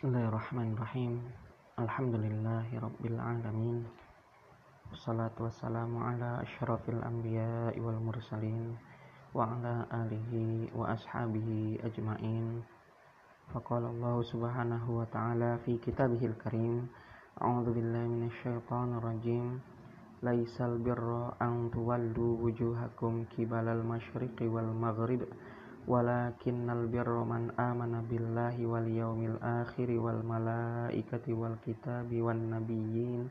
Bismillahirrahmanirrahim. Alhamdulillahi Rabbil Alamin. Wassalatu wassalamu ala ashrafil anbiya wal mursalin Wa ala alihi wa ashabihi ajma'in. Faqala Allah subhanahu wa ta'ala fi kitabihil karim. A'udhu billahi minasyaitanir rajim. Laisal birra an tuwallu wujuhakum kibalal masyriqi wal maghrib walakinnal birra man amana billahi wal yawmil akhir wal malaikati wal kitabi wan nabiyyin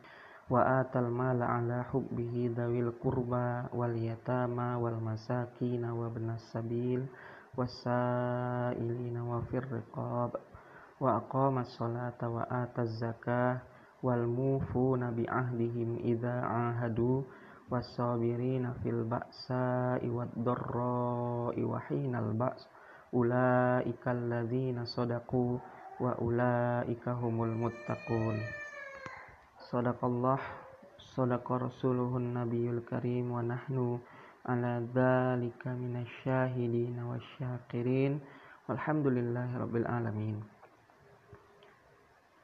wa atal mala ala hubbihi dawil qurba wal yatama wal masakin wa ibnas sabil wasailina wa fir riqab wa aqama salata wa ataz zakah wal mufuna bi ahdihim idza ahadu wasabirina fil ba'sa'i wad dharra'i wa hinal ba's ulaika alladzina sadaqu wa ulaika humul muttaqun. Sadaqallah sadaqa rasuluhun nabiyul karim wa nahnu ala dzalika minasyahidin wasyakirin walhamdulillahi rabbil alamin.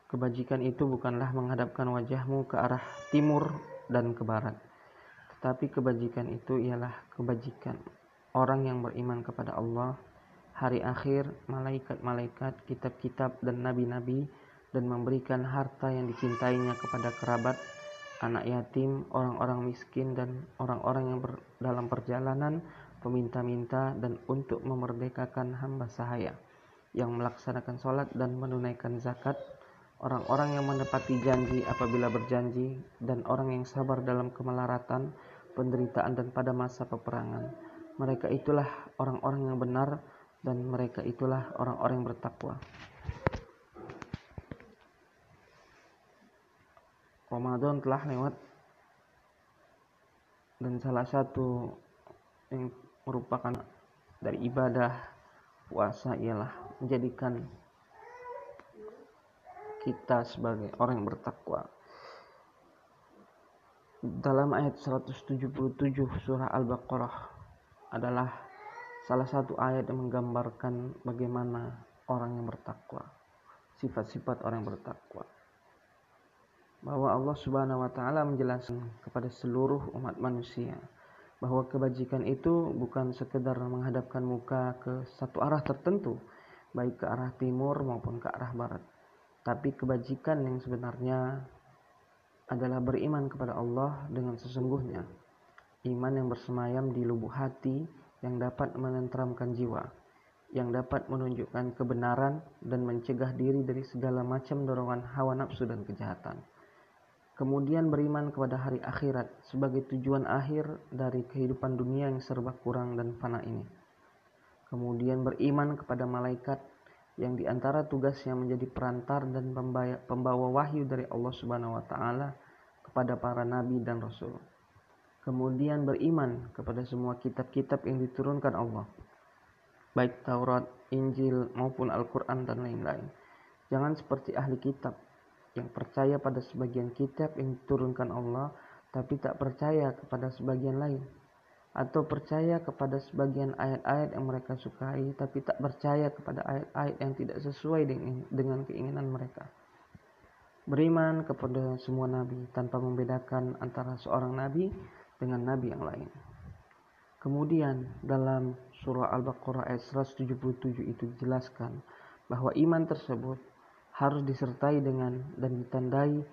Kebajikan itu bukanlah menghadapkan wajahmu ke arah timur dan ke barat, tetapi kebajikan itu ialah kebajikan orang yang beriman kepada Allah, hari akhir, malaikat-malaikat, kitab-kitab, dan nabi-nabi, dan memberikan harta yang dicintainya kepada kerabat, anak yatim, orang-orang miskin, dan orang-orang yang dalam perjalanan, peminta-minta, dan untuk memerdekakan hamba sahaya yang melaksanakan sholat dan menunaikan zakat, orang-orang yang menepati janji apabila berjanji, dan orang yang sabar dalam kemelaratan, penderitaan, dan pada masa peperangan. Mereka itulah orang-orang yang benar, dan mereka itulah orang-orang yang bertakwa. Ramadan telah lewat dan salah satu yang merupakan dari ibadah puasa ialah menjadikan kita sebagai orang yang bertakwa. Dalam ayat 177 surah Al-Baqarah adalah salah satu ayat yang menggambarkan bagaimana orang yang bertakwa, sifat-sifat orang yang bertakwa. Bahwa Allah Subhanahu wa taala menjelaskan kepada seluruh umat manusia bahwa kebajikan itu bukan sekedar menghadapkan muka ke satu arah tertentu, baik ke arah timur maupun ke arah barat tapi kebajikan yang sebenarnya adalah beriman kepada Allah dengan sesungguhnya. Iman yang bersemayam di lubuk hati yang dapat menenteramkan jiwa, yang dapat menunjukkan kebenaran dan mencegah diri dari segala macam dorongan hawa nafsu dan kejahatan. Kemudian beriman kepada hari akhirat sebagai tujuan akhir dari kehidupan dunia yang serba kurang dan fana ini. Kemudian beriman kepada malaikat yang di antara tugasnya menjadi perantar dan pembawa wahyu dari Allah Subhanahu wa taala kepada para nabi dan rasul. Kemudian beriman kepada semua kitab-kitab yang diturunkan Allah, baik Taurat, Injil maupun Al-Qur'an dan lain-lain. Jangan seperti ahli kitab yang percaya pada sebagian kitab yang diturunkan Allah tapi tak percaya kepada sebagian lain atau percaya kepada sebagian ayat-ayat yang mereka sukai tapi tak percaya kepada ayat-ayat yang tidak sesuai dengan keinginan mereka. Beriman kepada semua nabi tanpa membedakan antara seorang nabi dengan nabi yang lain. Kemudian dalam surah Al-Baqarah ayat 177 itu dijelaskan bahwa iman tersebut harus disertai dengan dan ditandai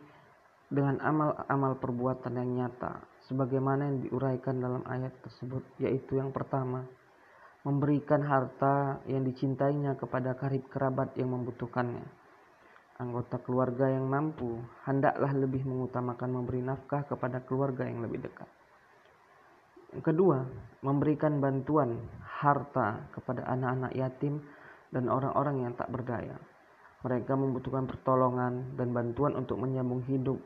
dengan amal-amal perbuatan yang nyata sebagaimana yang diuraikan dalam ayat tersebut yaitu yang pertama memberikan harta yang dicintainya kepada karib kerabat yang membutuhkannya. Anggota keluarga yang mampu hendaklah lebih mengutamakan memberi nafkah kepada keluarga yang lebih dekat. Yang kedua memberikan bantuan harta kepada anak-anak yatim dan orang-orang yang tak berdaya. Mereka membutuhkan pertolongan dan bantuan untuk menyambung hidup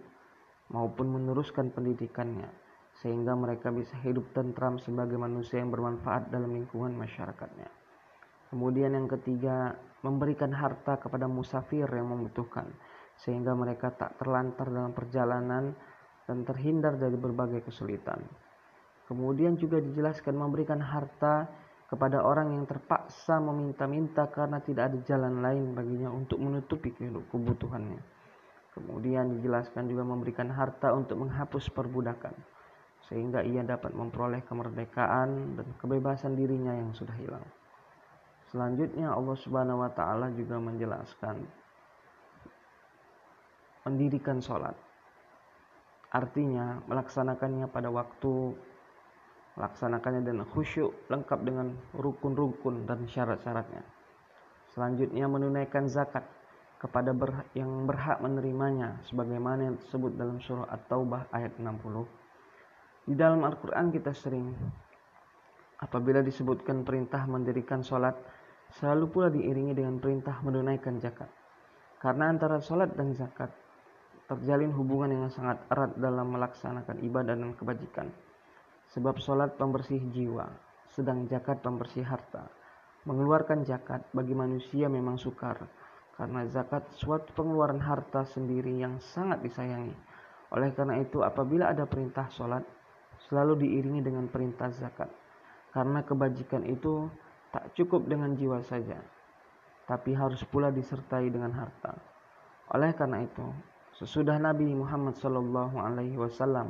maupun meneruskan pendidikannya sehingga mereka bisa hidup tentram sebagai manusia yang bermanfaat dalam lingkungan masyarakatnya. Kemudian yang ketiga, memberikan harta kepada musafir yang membutuhkan, sehingga mereka tak terlantar dalam perjalanan dan terhindar dari berbagai kesulitan. Kemudian juga dijelaskan memberikan harta kepada orang yang terpaksa meminta-minta karena tidak ada jalan lain baginya untuk menutupi kebutuhannya. Kemudian dijelaskan juga memberikan harta untuk menghapus perbudakan sehingga ia dapat memperoleh kemerdekaan dan kebebasan dirinya yang sudah hilang. Selanjutnya Allah Subhanahu wa taala juga menjelaskan mendirikan sholat. Artinya melaksanakannya pada waktu, melaksanakannya dengan khusyuk lengkap dengan rukun-rukun dan syarat-syaratnya. Selanjutnya menunaikan zakat kepada yang berhak menerimanya sebagaimana yang disebut dalam surah At-Taubah ayat 60. Di dalam Al-Qur'an kita sering apabila disebutkan perintah mendirikan sholat selalu pula diiringi dengan perintah menunaikan zakat. Karena antara sholat dan zakat terjalin hubungan yang sangat erat dalam melaksanakan ibadah dan kebajikan. Sebab sholat pembersih jiwa, sedang zakat pembersih harta. Mengeluarkan zakat bagi manusia memang sukar, karena zakat suatu pengeluaran harta sendiri yang sangat disayangi. Oleh karena itu, apabila ada perintah sholat, selalu diiringi dengan perintah zakat. Karena kebajikan itu tak cukup dengan jiwa saja, tapi harus pula disertai dengan harta. Oleh karena itu, Sesudah Nabi Muhammad Shallallahu Alaihi Wasallam,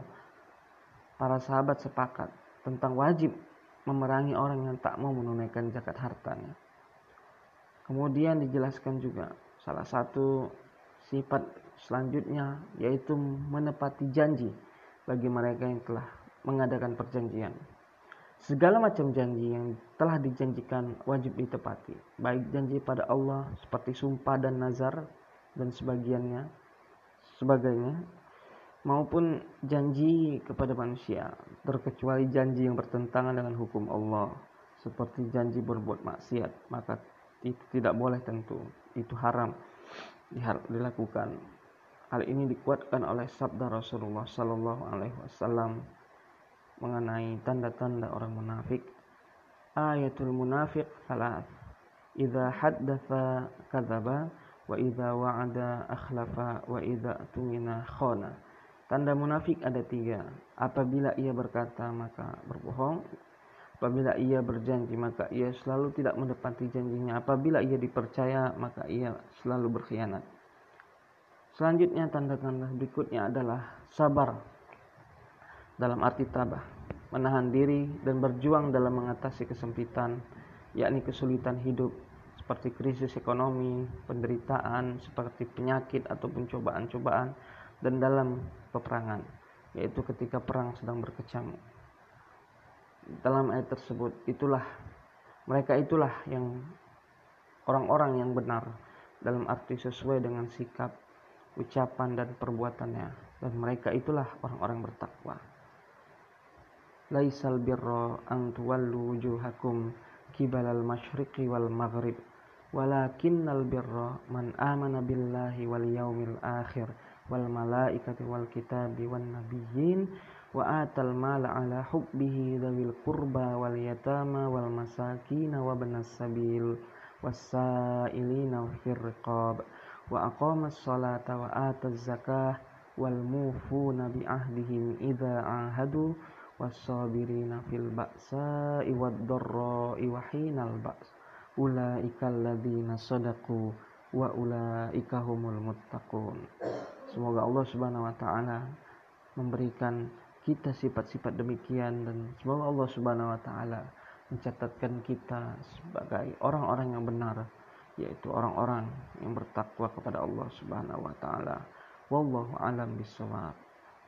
para sahabat sepakat tentang wajib memerangi orang yang tak mau menunaikan zakat hartanya. Kemudian dijelaskan juga salah satu sifat selanjutnya yaitu menepati janji bagi mereka yang telah mengadakan perjanjian. Segala macam janji yang telah dijanjikan wajib ditepati, baik janji pada Allah seperti sumpah dan nazar dan sebagiannya, sebagainya maupun janji kepada manusia terkecuali janji yang bertentangan dengan hukum Allah seperti janji berbuat maksiat maka itu tidak boleh tentu. Itu haram dilakukan. Hal ini dikuatkan oleh sabda Rasulullah Sallallahu Alaihi Wasallam mengenai tanda-tanda orang munafik ayatul munafik salat idza haddatha kadzaba wa idza wa'ada akhlafa wa idza tumina khana. Tanda munafik ada tiga. Apabila ia berkata maka berbohong. Apabila ia berjanji maka ia selalu tidak mendepati janjinya. Apabila ia dipercaya maka ia selalu berkhianat. Selanjutnya tanda-tanda berikutnya adalah sabar dalam arti tabah, menahan diri dan berjuang dalam mengatasi kesempitan, yakni kesulitan hidup seperti krisis ekonomi, penderitaan, seperti penyakit ataupun cobaan-cobaan, dan dalam peperangan, yaitu ketika perang sedang berkecamuk. Dalam ayat tersebut, itulah mereka itulah yang orang-orang yang benar dalam arti sesuai dengan sikap, ucapan dan perbuatannya dan mereka itulah orang-orang bertakwa. Laisal birra an tuwallu wujuhakum kibalal masyriqi wal maghrib. Walakinnal birra man amana billahi wal yaumil akhir wal malaikati wal kitabi wan nabiyyin wa atal mala ala hubbihi dzawil qurba wal yatama wal masakin wa banas sabil wasailina fir riqab. Wa aqamas salata wa ataz zakah wal mufuna bi ahdihim idza ahadu was-sabirina fil ba'sa'i wad-dharra'i wa hinal ba's ulaikal ladzina sadaqu wa ulaika humul muttaqun. Semoga Allah Subhanahu wa taala memberikan kita sifat-sifat demikian dan semoga Allah Subhanahu wa taala mencatatkan kita sebagai orang-orang yang benar yaitu orang-orang yang bertakwa kepada Allah Subhanahu wa taala. Wallahu alam bisawab.